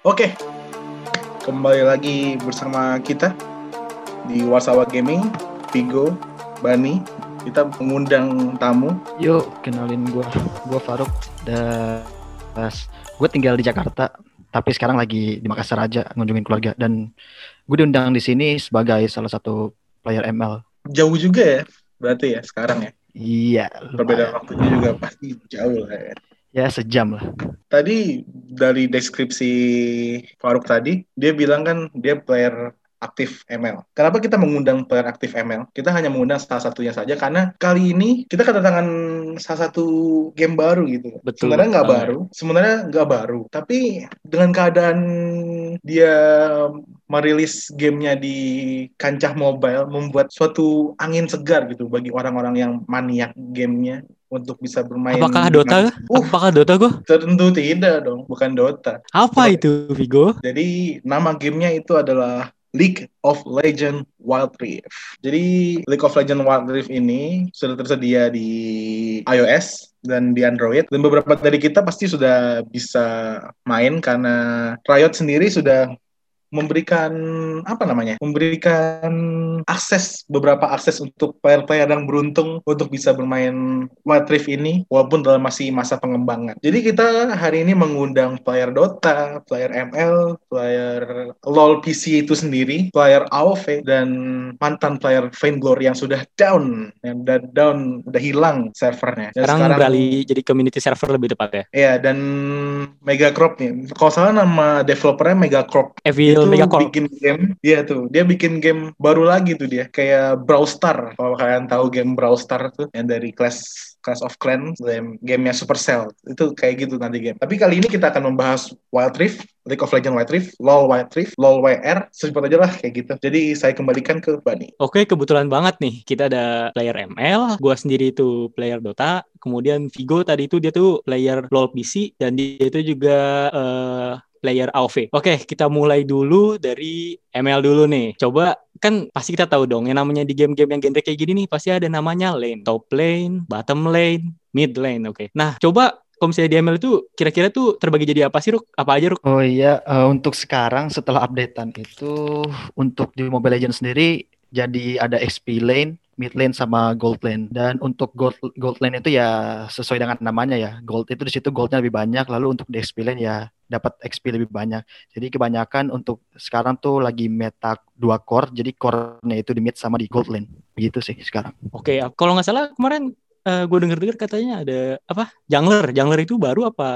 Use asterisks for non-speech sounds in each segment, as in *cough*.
Oke, kembali lagi bersama kita di Warsawa Gaming, Vigo, Bani. Kita mengundang tamu. Yuk, kenalin gua. Gua Faruk dan gue tinggal di Jakarta, tapi sekarang lagi di Makassar aja ngunjungin keluarga dan gue diundang di sini sebagai salah satu player ML. Jauh juga ya, berarti ya sekarang ya. Iya. Perbedaan waktunya juga pasti jauh lah ya. Ya sejam lah. Tadi dari deskripsi Faruk tadi, dia bilang kan dia player aktif ML. Kenapa kita mengundang player aktif ML? Kita hanya mengundang salah satunya saja karena kali ini kita kedatangan salah satu game baru gitu. Betul. Sebenarnya nggak baru, sebenarnya nggak baru, tapi dengan keadaan dia merilis gamenya di kancah mobile membuat suatu angin segar gitu bagi orang-orang yang maniak gamenya untuk bisa bermain. Apakah Dota? Uh, Apakah Dota gue? Tentu tidak dong, bukan Dota. Apa itu Vigo? Jadi nama gamenya itu adalah League of Legend Wild Rift. Jadi League of Legend Wild Rift ini sudah tersedia di iOS dan di Android dan beberapa dari kita pasti sudah bisa main karena Riot sendiri sudah memberikan apa namanya memberikan akses beberapa akses untuk player-player yang beruntung untuk bisa bermain Wild Rift ini walaupun dalam masih masa pengembangan. Jadi kita hari ini mengundang player Dota, player ML, player LoL PC itu sendiri, player AoV dan mantan player Glory yang sudah down, yang udah down, udah hilang servernya. Dan sekarang, sekarang beralih jadi community server lebih tepat ya. Iya dan Megacorp nih. Kalau salah nama developernya Megacorp. Evil itu Megacorp. bikin game dia tuh. Dia bikin game baru lagi tuh dia kayak Brawl Star. Kalau kalian tahu game Brawl Star tuh yang dari Clash Clash of Clans game gamenya Supercell. Itu kayak gitu nanti game. Tapi kali ini kita akan membahas Wild Rift League of Legends Wild Rift LoL Wild Rift LoL WR secepat aja lah kayak gitu. Jadi saya kembalikan ke Bani. Oke kebetulan banget nih kita ada player ML gua sendiri itu player Dota kemudian Vigo tadi itu dia tuh player LoL PC dan dia itu juga uh, player AoV. Oke, kita mulai dulu dari ML dulu nih. Coba kan pasti kita tahu dong yang namanya di game-game yang genre kayak gini nih pasti ada namanya lane, top lane, bottom lane, mid lane. Oke. Nah, coba kalau misalnya di ML itu kira-kira tuh terbagi jadi apa sih Ruk? Apa aja Ruk? Oh iya, uh, untuk sekarang setelah updatean itu untuk di Mobile Legends sendiri jadi ada XP lane, mid lane sama gold lane. Dan untuk gold gold lane itu ya sesuai dengan namanya ya. Gold itu di situ goldnya lebih banyak. Lalu untuk di XP lane ya dapat XP lebih banyak. Jadi kebanyakan untuk sekarang tuh lagi meta dua core. Jadi core-nya itu di mid sama di gold lane. Begitu sih sekarang. Oke, kalau nggak salah kemarin uh, gue denger-dengar katanya ada apa? Jungler. Jungler itu baru apa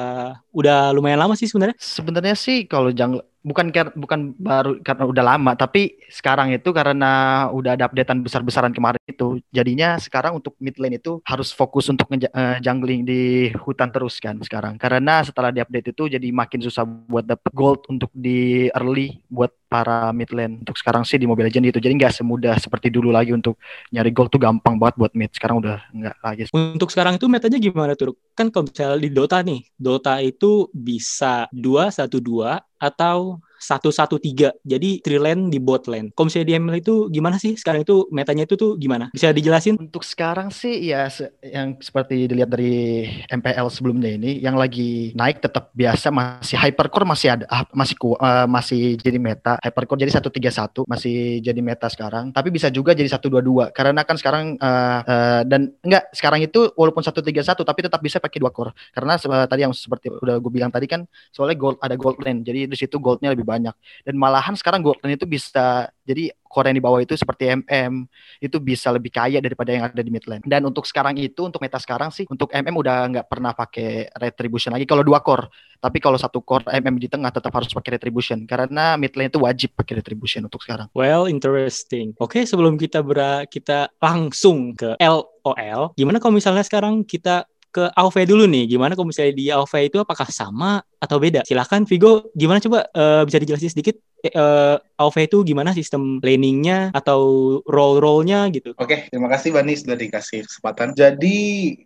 udah lumayan lama sih sebenarnya? Sebenarnya sih kalau jungler bukan bukan baru karena udah lama tapi sekarang itu karena udah ada updatean besar-besaran kemarin itu jadinya sekarang untuk mid lane itu harus fokus untuk uh, jungling di hutan terus kan sekarang. Karena setelah di update itu jadi makin susah buat dapet gold untuk di early buat para mid lane. Untuk sekarang sih di Mobile Legends itu jadi nggak semudah seperti dulu lagi untuk nyari gold tuh gampang banget buat mid. Sekarang udah nggak lagi untuk sekarang itu metanya gimana tuh kan kalau misalnya di Dota nih Dota itu bisa dua satu dua atau satu satu tiga. Jadi three lane di bot lane. Kalau misalnya di ML itu gimana sih? Sekarang itu metanya itu tuh gimana? Bisa dijelasin? Untuk sekarang sih ya se yang seperti dilihat dari MPL sebelumnya ini yang lagi naik tetap biasa masih hypercore masih ada ah, masih ku, uh, masih jadi meta. Hypercore jadi satu tiga satu masih jadi meta sekarang. Tapi bisa juga jadi satu dua dua karena kan sekarang uh, uh, dan enggak sekarang itu walaupun satu tiga satu tapi tetap bisa pakai dua core. Karena uh, tadi yang seperti udah gue bilang tadi kan soalnya gold ada gold lane. Jadi di situ goldnya lebih dan malahan sekarang Golden itu bisa jadi core yang di bawah itu seperti MM itu bisa lebih kaya daripada yang ada di mid lane dan untuk sekarang itu untuk meta sekarang sih untuk MM udah nggak pernah pakai retribution lagi. Kalau dua core tapi kalau satu core MM di tengah tetap harus pakai retribution karena mid lane itu wajib pakai retribution untuk sekarang. Well interesting. Oke okay, sebelum kita ber kita langsung ke LOL gimana kalau misalnya sekarang kita ke AOV dulu nih. Gimana kalau misalnya di AOV itu apakah sama atau beda? Silahkan Vigo, gimana coba uh, bisa dijelasin sedikit uh, AOV itu gimana sistem laningnya atau role-role-nya gitu? Oke, terima kasih Bani sudah dikasih kesempatan. Jadi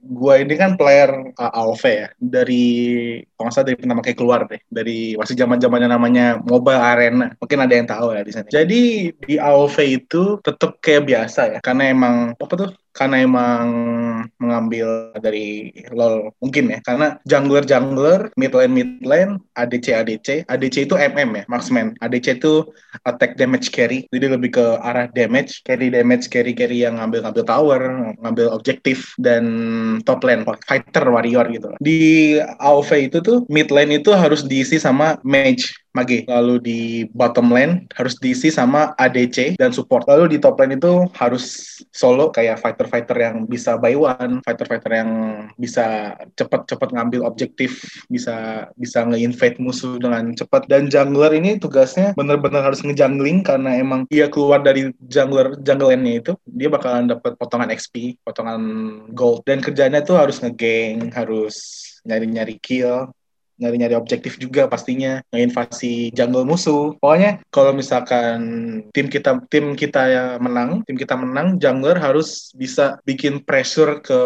gua ini kan player uh, AOV ya dari kalau nggak dari pertama kayak keluar deh dari masih zaman zamannya namanya Mobile Arena. Mungkin ada yang tahu ya di sana. Jadi di AOV itu tetap kayak biasa ya, karena emang apa tuh karena emang mengambil dari LoL mungkin ya karena jungler jungler mid lane mid lane ADC ADC ADC itu MM ya marksman. ADC itu attack damage carry. Jadi lebih ke arah damage carry damage carry carry yang ngambil ngambil tower ngambil objektif dan top lane fighter warrior gitu di AoV itu tuh mid lane itu harus diisi sama mage mage. Lalu di bottom lane harus diisi sama ADC dan support. Lalu di top lane itu harus solo kayak fighter-fighter yang bisa buy one, fighter-fighter yang bisa cepat-cepat ngambil objektif, bisa bisa nge-invade musuh dengan cepat. Dan jungler ini tugasnya bener-bener harus ngejungling karena emang dia keluar dari jungler jungle lane-nya itu, dia bakalan dapat potongan XP, potongan gold. Dan kerjanya tuh harus ngegeng, harus nyari-nyari kill, nyari-nyari objektif juga pastinya ngeinvasi jungle musuh. Pokoknya kalau misalkan tim kita tim kita ya menang, tim kita menang, jungler harus bisa bikin pressure ke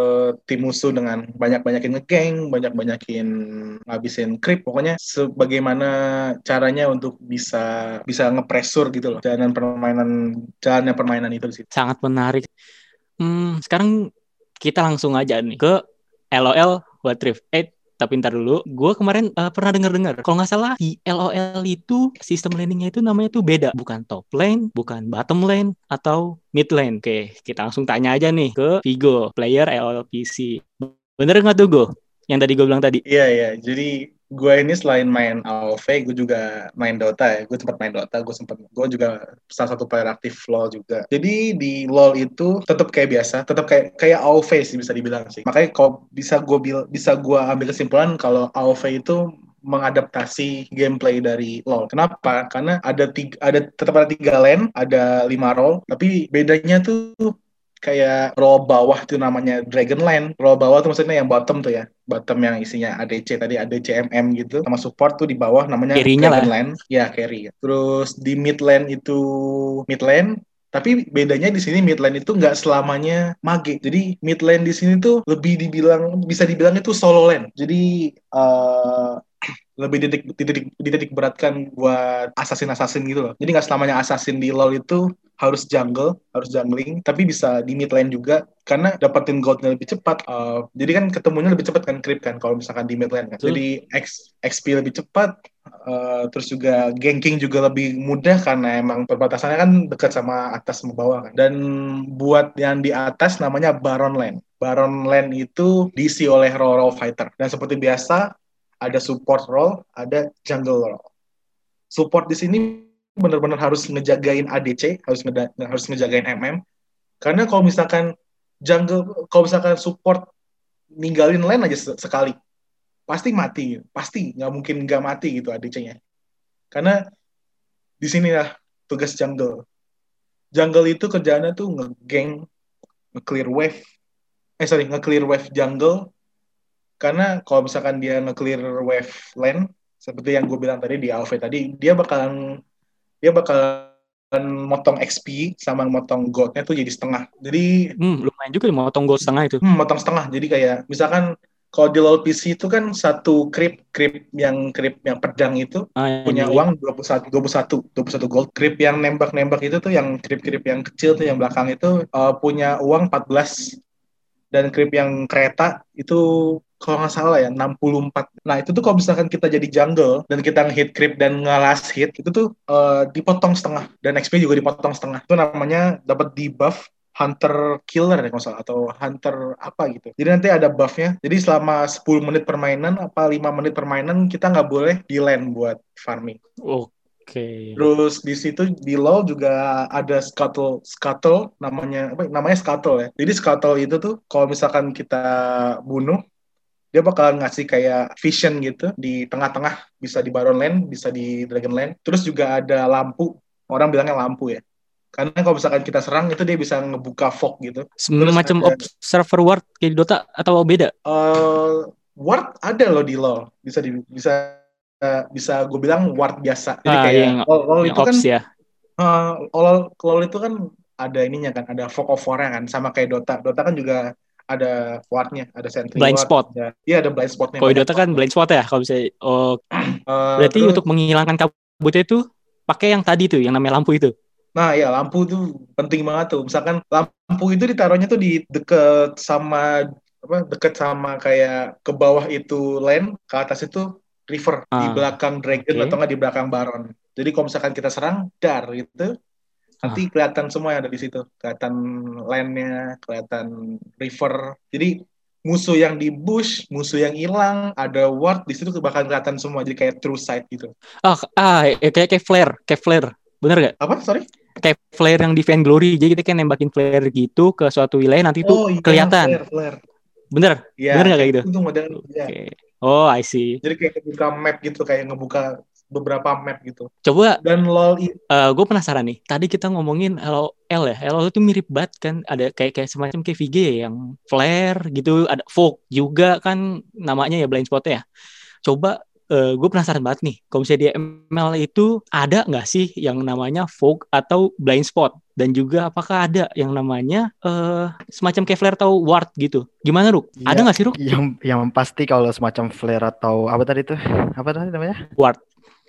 tim musuh dengan banyak-banyakin ngegeng, banyak-banyakin ngabisin creep. Pokoknya sebagaimana caranya untuk bisa bisa ngepressure gitu loh. Jalan permainan jalannya permainan itu sih. Sangat menarik. Hmm, sekarang kita langsung aja nih ke LOL Wild Rift. Eh, tapi ntar dulu, gue kemarin uh, pernah denger-dengar, kalau nggak salah di LOL itu sistem landingnya itu namanya tuh beda, bukan top lane, bukan bottom lane, atau mid lane. Oke, kita langsung tanya aja nih ke Vigo, player LOL PC. Bener nggak tuh gue? Yang tadi gue bilang tadi. Iya, iya. Jadi gue ini selain main AoV, gue juga main Dota ya. Gue sempat main Dota, gue sempat gue juga salah satu player aktif LoL juga. Jadi di LoL itu tetap kayak biasa, tetap kayak kayak AoV sih bisa dibilang sih. Makanya kalau bisa gue bil bisa gue ambil kesimpulan kalau AoV itu mengadaptasi gameplay dari LoL. Kenapa? Karena ada tiga, ada tetap ada tiga lane, ada lima role, tapi bedanya tuh kayak row bawah itu namanya Dragonland. Row bawah tuh maksudnya yang bottom tuh ya. Bottom yang isinya ADC tadi ADC MM gitu. Sama support tuh di bawah namanya Carry-nya lah. Dragonland. Ya, carry. Terus di mid lane itu mid lane tapi bedanya di sini mid lane itu nggak selamanya mage. Jadi mid lane di sini tuh lebih dibilang bisa dibilang itu solo lane. Jadi uh, lebih ditik, ditik, ditik beratkan buat assassin-assassin gitu loh. Jadi nggak selamanya assassin di LoL itu harus jungle, harus jungling, tapi bisa di mid lane juga karena dapetin goldnya lebih cepat. Uh, jadi kan ketemunya lebih cepat kan creep kan kalau misalkan di mid lane kan. Jadi X, XP lebih cepat, uh, terus juga ganking juga lebih mudah karena emang perbatasannya kan dekat sama atas sama bawah kan. Dan buat yang di atas namanya Baron Lane. Baron Lane itu diisi oleh role, role fighter. Dan seperti biasa ada support role, ada jungle role. Support di sini benar-benar harus ngejagain ADC, harus ngeda, harus ngejagain MM. Karena kalau misalkan jungle, kalau misalkan support ninggalin lane aja sekali, pasti mati, pasti nggak mungkin nggak mati gitu ADC-nya. Karena di sini lah tugas jungle. Jungle itu kerjaannya tuh ngegeng, nge-clear wave, eh sorry, nge-clear wave jungle, karena kalau misalkan dia nge-clear wave lane, seperti yang gue bilang tadi di AoV tadi, dia bakalan dia bakalan motong XP sama motong goldnya tuh jadi setengah. Jadi hmm, lumayan juga motong gold setengah itu. Hmm, motong setengah. Jadi kayak misalkan kalau di LoL PC itu kan satu creep creep yang creep yang pedang itu ah, punya iya. uang 21 21 21 gold. Creep yang nembak-nembak itu tuh yang creep-creep yang kecil tuh yang belakang itu uh, punya uang 14 dan creep yang kereta itu kalau nggak salah ya 64. Nah itu tuh kalau misalkan kita jadi jungle dan kita ngehit creep dan ngelas hit itu tuh uh, dipotong setengah dan XP juga dipotong setengah. Itu namanya dapat debuff hunter killer ya kalau salah atau hunter apa gitu. Jadi nanti ada buffnya. Jadi selama 10 menit permainan apa 5 menit permainan kita nggak boleh di land buat farming. Oke. Okay. Terus di situ di LoL juga ada scuttle scuttle namanya apa namanya scuttle ya. Jadi scuttle itu tuh kalau misalkan kita bunuh dia bakal ngasih kayak vision gitu di tengah-tengah. Bisa di Baron Land bisa di Dragon Land. Terus juga ada lampu. Orang bilangnya lampu ya. Karena kalau misalkan kita serang itu dia bisa ngebuka fog gitu. Semacam ada, observer ward kayak di Dota atau beda? Uh, ward ada loh di LoL. Bisa di, bisa uh, bisa gue bilang ward biasa. Jadi ah, kayak yang, LoL, LoL yang itu kan ya. uh, LoL, LoL itu kan ada ininya kan ada fog of war kan sama kayak Dota. Dota kan juga ada wardnya, ada sentry blind ward, spot. Iya, ada blind spotnya. Kalau Dota kan blind spot ya, kalau bisa. Oh, uh, *clears throat* berarti terus, untuk menghilangkan kabutnya itu pakai yang tadi tuh, yang namanya lampu itu. Nah ya lampu tuh penting banget tuh. Misalkan lampu itu ditaruhnya tuh di deket sama apa deket sama kayak ke bawah itu land, ke atas itu river di Ah, belakang dragon oke. atau nggak di belakang baron. Jadi kalau misalkan kita serang dar gitu, nanti Ah. kelihatan semua yang ada di situ. Kelihatan landnya, kelihatan river. Jadi musuh yang di bush, musuh yang hilang, ada ward di situ bakal kelihatan semua. Jadi kayak true sight gitu. Ah, ah eh, kayak kayak flare, kayak flare. Bener gak? Apa? Sorry? Kayak flare yang di Vainglory. Jadi kita kan nembakin flare gitu ke suatu wilayah nanti itu iya, kelihatan. Flare, flare. Bener? Iya, Bener nggak kayak gitu? Itu model ya. Oh, I see. Jadi kayak ngebuka map gitu, kayak ngebuka beberapa map gitu. Coba Dan LoL i- gue penasaran nih. Tadi kita ngomongin LOL ya. LOL itu mirip banget kan. Ada kayak kayak semacam kayak VG ya, yang flare gitu. Ada fog juga kan namanya ya blind spot ya. Coba gue penasaran banget nih. Kalau misalnya di ML itu ada nggak sih yang namanya fog atau blind spot? Dan juga apakah ada yang namanya eh semacam kayak flare atau ward gitu? Gimana Ruk? Iya. Ada nggak sih Ruk? Yang yang pasti kalau semacam flare atau apa tadi tuh? Apa tadi namanya? Ward.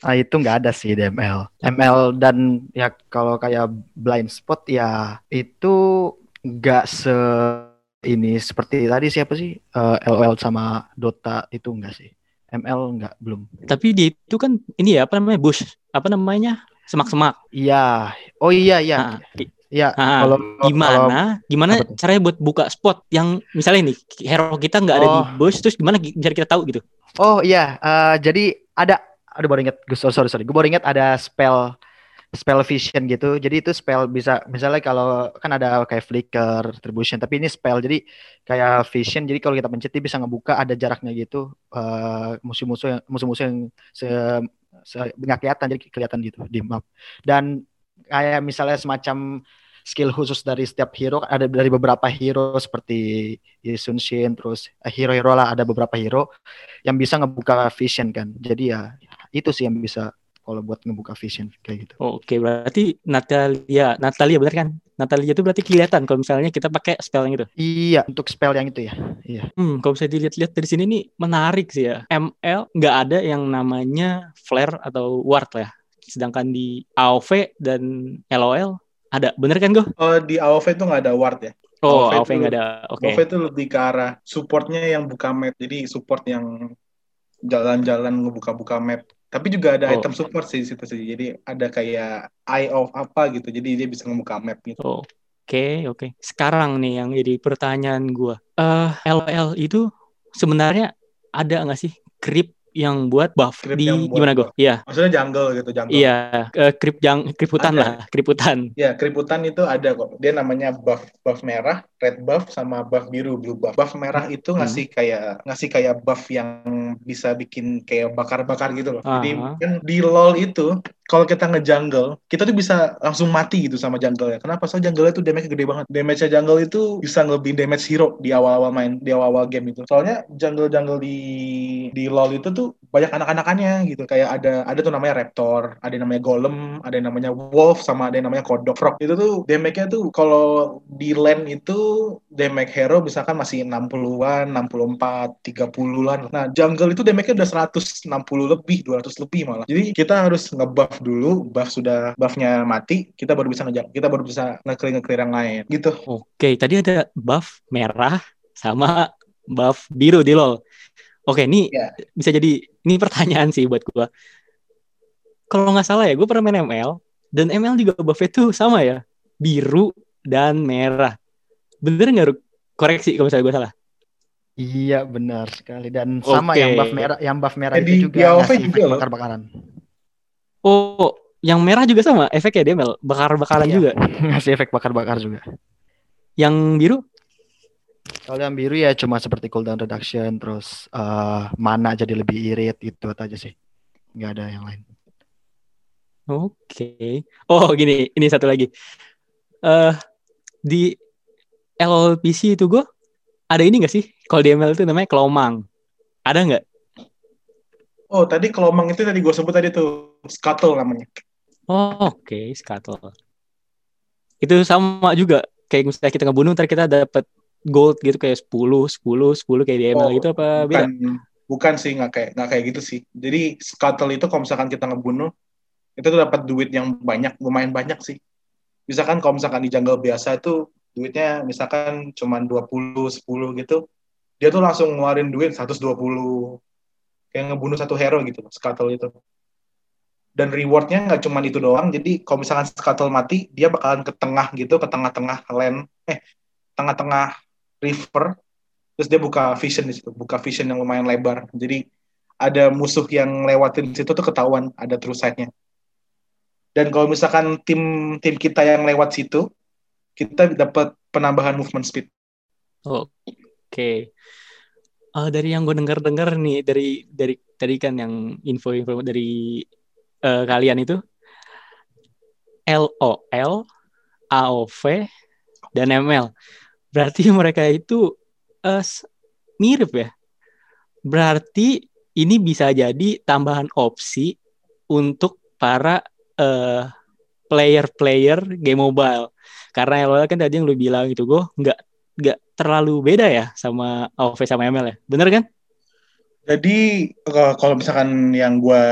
Ah itu nggak ada sih di ML. ML dan ya kalau kayak blind spot ya itu nggak se ini seperti tadi siapa sih Eh, LOL sama Dota itu enggak sih. ML enggak belum. Tapi dia itu kan ini ya apa namanya bush? Apa namanya? Semak-semak. Iya. Oh iya iya. Nah, i- Iya. Ah, kalau gimana kalau- gimana apa caranya buat buka spot yang misalnya nih hero kita nggak ada di Oh. bush terus gimana gi- biar kita tahu gitu Oh iya, eh, jadi ada, aduh baru inget, sorry sorry, sorry. gue baru inget ada spell spell vision gitu. Jadi itu spell bisa, misalnya kalau kan ada kayak flicker, retribution, tapi ini spell jadi kayak vision. Jadi kalau kita pencet dia bisa ngebuka ada jaraknya gitu. eh, musuh-musuh yang musuh-musuh yang se, se- nggak kelihatan jadi kelihatan gitu di map. Dan kayak misalnya semacam skill khusus dari setiap hero ada dari beberapa hero seperti Sun Shin terus eh, hero-hero lah ada beberapa hero yang bisa ngebuka vision kan. Jadi ya itu sih yang bisa kalau buat ngebuka vision kayak gitu. oke berarti Natalia Natalia benar kan Natalia itu berarti kelihatan kalau misalnya kita pakai spell yang itu Iya, untuk spell yang itu ya. Iya. hmm kalau bisa dilihat-lihat dari sini nih menarik sih ya ML nggak ada yang namanya flare atau ward lah ya. sedangkan di AoV dan LOL ada bener kan gue oh, di AoV itu nggak ada ward ya. oh AoV AoV itu- nggak ada oke AoV itu lebih ke arah supportnya yang buka map. Jadi support yang jalan-jalan ngebuka-buka map. Tapi juga ada Oh. item support sih di situ sih. Jadi ada kayak eye of apa gitu. Jadi dia bisa ngebuka map gitu. Oke, oke. Sekarang nih yang jadi pertanyaan gua. Eh, LOL itu sebenarnya ada nggak sih creep yang buat buff Creep di buat gimana gue? buff. Iya, Maksudnya jungle gitu, jungle. iya. Eh, creep yang creep hutan Ada. lah, creep hutan. Ya, keributan itu ada kok. Dia namanya buff buff merah, red buff sama buff biru, blue buff. Buff merah itu Hmm. ngasih kayak ngasih kayak buff yang bisa bikin kayak bakar-bakar gitu loh. Jadi Aha. kan di LoL itu kalau kita nge-jungle, kita tuh bisa langsung mati gitu sama jungle ya. Kenapa? Soalnya jungle itu damage gede banget. Damage-nya jungle itu bisa ngelebihin damage hero di awal-awal main, di awal-awal game itu. Soalnya jungle-jungle di di LoL itu tuh banyak anak-anakannya gitu. Kayak ada ada tuh namanya Raptor, ada yang namanya Golem, ada yang namanya Wolf sama ada yang namanya Kodok. Frog itu tuh damage-nya tuh kalau di lane itu damage hero misalkan masih 60-an, 64, 30-an. Nah, jungle itu damage-nya udah 160 lebih, 200 lebih malah. Jadi kita harus nge-buff dulu, buff sudah buff-nya mati, kita baru bisa ngejak, kita baru bisa nge-clear nge-clear yang lain. Gitu. Oke, tadi ada buff merah sama buff biru di LoL. Oke, ini Ya. bisa jadi ini pertanyaan sih buat gua. Kalau nggak salah ya, gue pernah main ML dan ML juga buffnya tuh sama ya, biru dan merah. Bener nggak? Koreksi kalau misalnya gue salah. Iya benar sekali dan sama Oke. yang buff merah, yang buff merah Eh, di- itu juga ngasih juga bakar-bakaran. Oh, yang merah juga sama efeknya dia Mel, bakar-bakaran Iya. juga. *laughs* ngasih efek bakar-bakar juga. Yang biru Kalau yang biru ya cuma seperti cooldown reduction terus eh, mana jadi lebih irit itu aja sih. Nggak ada yang lain. Oke. Oh, gini, ini satu lagi. Eh di LPC itu gue ada ini gak sih? Kalau di ML itu namanya kelomang. Ada nggak? Oh, tadi kelomang itu tadi gue sebut tadi tuh scuttle namanya. Oh, oke, scuttle. Itu sama juga. Kayak misalnya kita ngebunuh, ntar kita dapat gold gitu kayak 10, 10, 10 kayak di ML Oh, gitu apa beda? bukan bukan sih nggak kayak nggak kayak gitu sih jadi scuttle itu kalau misalkan kita ngebunuh itu tuh dapat duit yang banyak lumayan banyak sih misalkan kalau misalkan di jungle biasa itu duitnya misalkan cuma 20 10 gitu dia tuh langsung ngeluarin duit 120 kayak ngebunuh satu hero gitu Scuttle itu. Dan rewardnya nggak cuma itu doang jadi kalau misalkan Scuttle mati dia bakalan ke tengah gitu ke tengah-tengah land eh tengah-tengah river terus dia buka vision di situ buka vision yang lumayan lebar. Jadi ada musuh yang lewatin situ tuh ketahuan ada true sight-nya dan kalau misalkan tim tim kita yang lewat situ kita dapat penambahan movement speed. Oke. okay. Uh, dari yang gue dengar-dengar nih dari dari tadi kan yang info-info dari uh, kalian itu LOL, AOV, dan ML. Berarti *laughs* mereka itu uh, mirip ya. Berarti ini bisa jadi tambahan opsi untuk para uh, player-player game mobile. Karena LOL kan tadi yang lu bilang itu gue nggak nggak terlalu beda ya sama AoV sama ML ya. Bener kan? Jadi kalau misalkan yang gue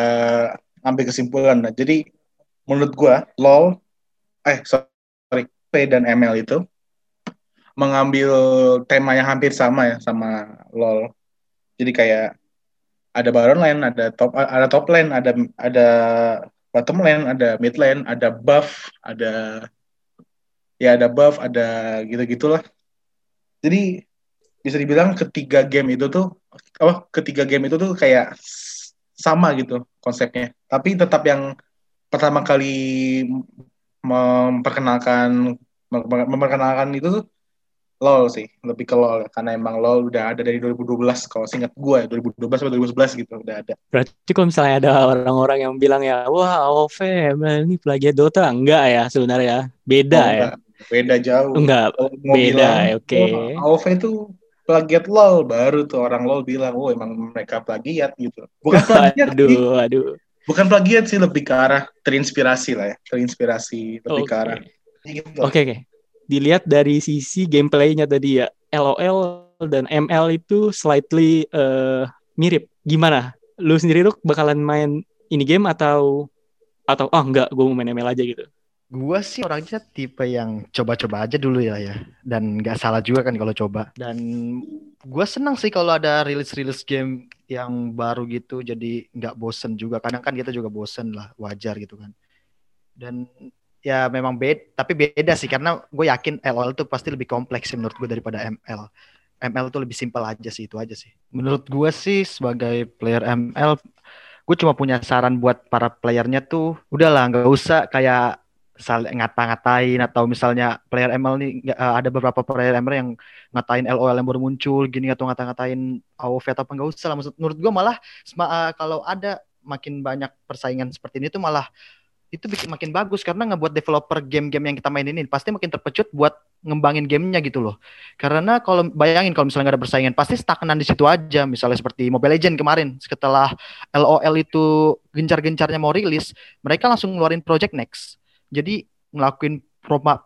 ambil kesimpulan, nah, jadi menurut gue LOL, eh sorry, P dan ML itu mengambil tema yang hampir sama ya sama LOL. Jadi kayak ada baron lane, ada top ada top lane, ada ada bottom lane, ada mid lane, ada buff, ada ya ada buff, ada gitu-gitulah. Jadi bisa dibilang ketiga game itu tuh oh ketiga game itu tuh kayak sama gitu konsepnya. Tapi tetap yang pertama kali memperkenalkan memperkenalkan itu tuh LOL sih, lebih ke LOL karena emang LOL udah ada dari 2012 kalau singkat gue 2012 atau 2011 gitu udah ada. Berarti kalau misalnya ada orang-orang yang bilang ya, wah AoV ini plagiat Dota enggak ya sebenarnya beda oh, ya. Beda jauh. Enggak, beda ya, oke. Okay. Oh, AoV itu plagiat LOL baru tuh orang LOL bilang, oh emang mereka plagiat gitu. Bukan plagiat aduh, sih. aduh. Bukan plagiat sih lebih ke arah terinspirasi lah ya, terinspirasi lebih okay. ke arah. Gitu. Oke, okay, oke. Okay dilihat dari sisi gameplaynya tadi ya LOL dan ML itu slightly uh, mirip gimana lu sendiri lu bakalan main ini game atau atau oh enggak gue mau main ML aja gitu gue sih orangnya tipe yang coba-coba aja dulu ya ya. Dan nggak salah juga kan kalau coba. Dan gue senang sih kalau ada rilis-rilis game yang baru gitu. Jadi nggak bosen juga. Kadang kan kita juga bosen lah wajar gitu kan. Dan ya memang beda tapi beda sih. Karena gue yakin LOL tuh pasti lebih kompleks sih menurut gue daripada ML ML tuh lebih simpel aja sih itu aja sih. Menurut gue sih sebagai player ML gue cuma punya saran buat para playernya tuh udahlah nggak usah kayak saling ngata-ngatain atau misalnya player ML nih uh, ada beberapa player ML yang ngatain LOL yang baru muncul gini atau ngata-ngatain AoV atau apa nggak usah lah maksud menurut gue malah uh, kalau ada makin banyak persaingan seperti ini tuh malah itu bikin makin bagus karena ngebuat developer game-game yang kita mainin ini pasti makin terpecut buat ngembangin gamenya gitu loh. Karena kalau bayangin kalau misalnya nggak ada persaingan pasti stagnan di situ aja. Misalnya seperti Mobile Legend kemarin setelah LOL itu gencar-gencarnya mau rilis, mereka langsung ngeluarin Project Next. Jadi ngelakuin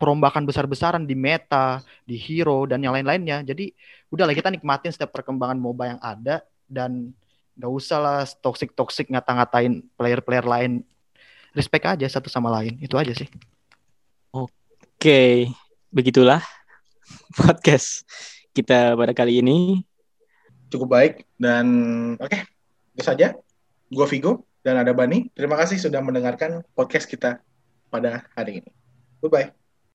perombakan besar-besaran di meta, di hero dan yang lain-lainnya. Jadi udahlah kita nikmatin setiap perkembangan MOBA yang ada dan nggak usah lah toxic-toxic ngata-ngatain player-player lain. Respect aja satu sama lain. Itu aja sih. Oke begitulah *laughs* podcast kita pada kali ini. Cukup baik dan oke okay, itu saja. Gue Vigo dan ada Bani. Terima kasih sudah mendengarkan podcast kita pada hari ini. Bye bye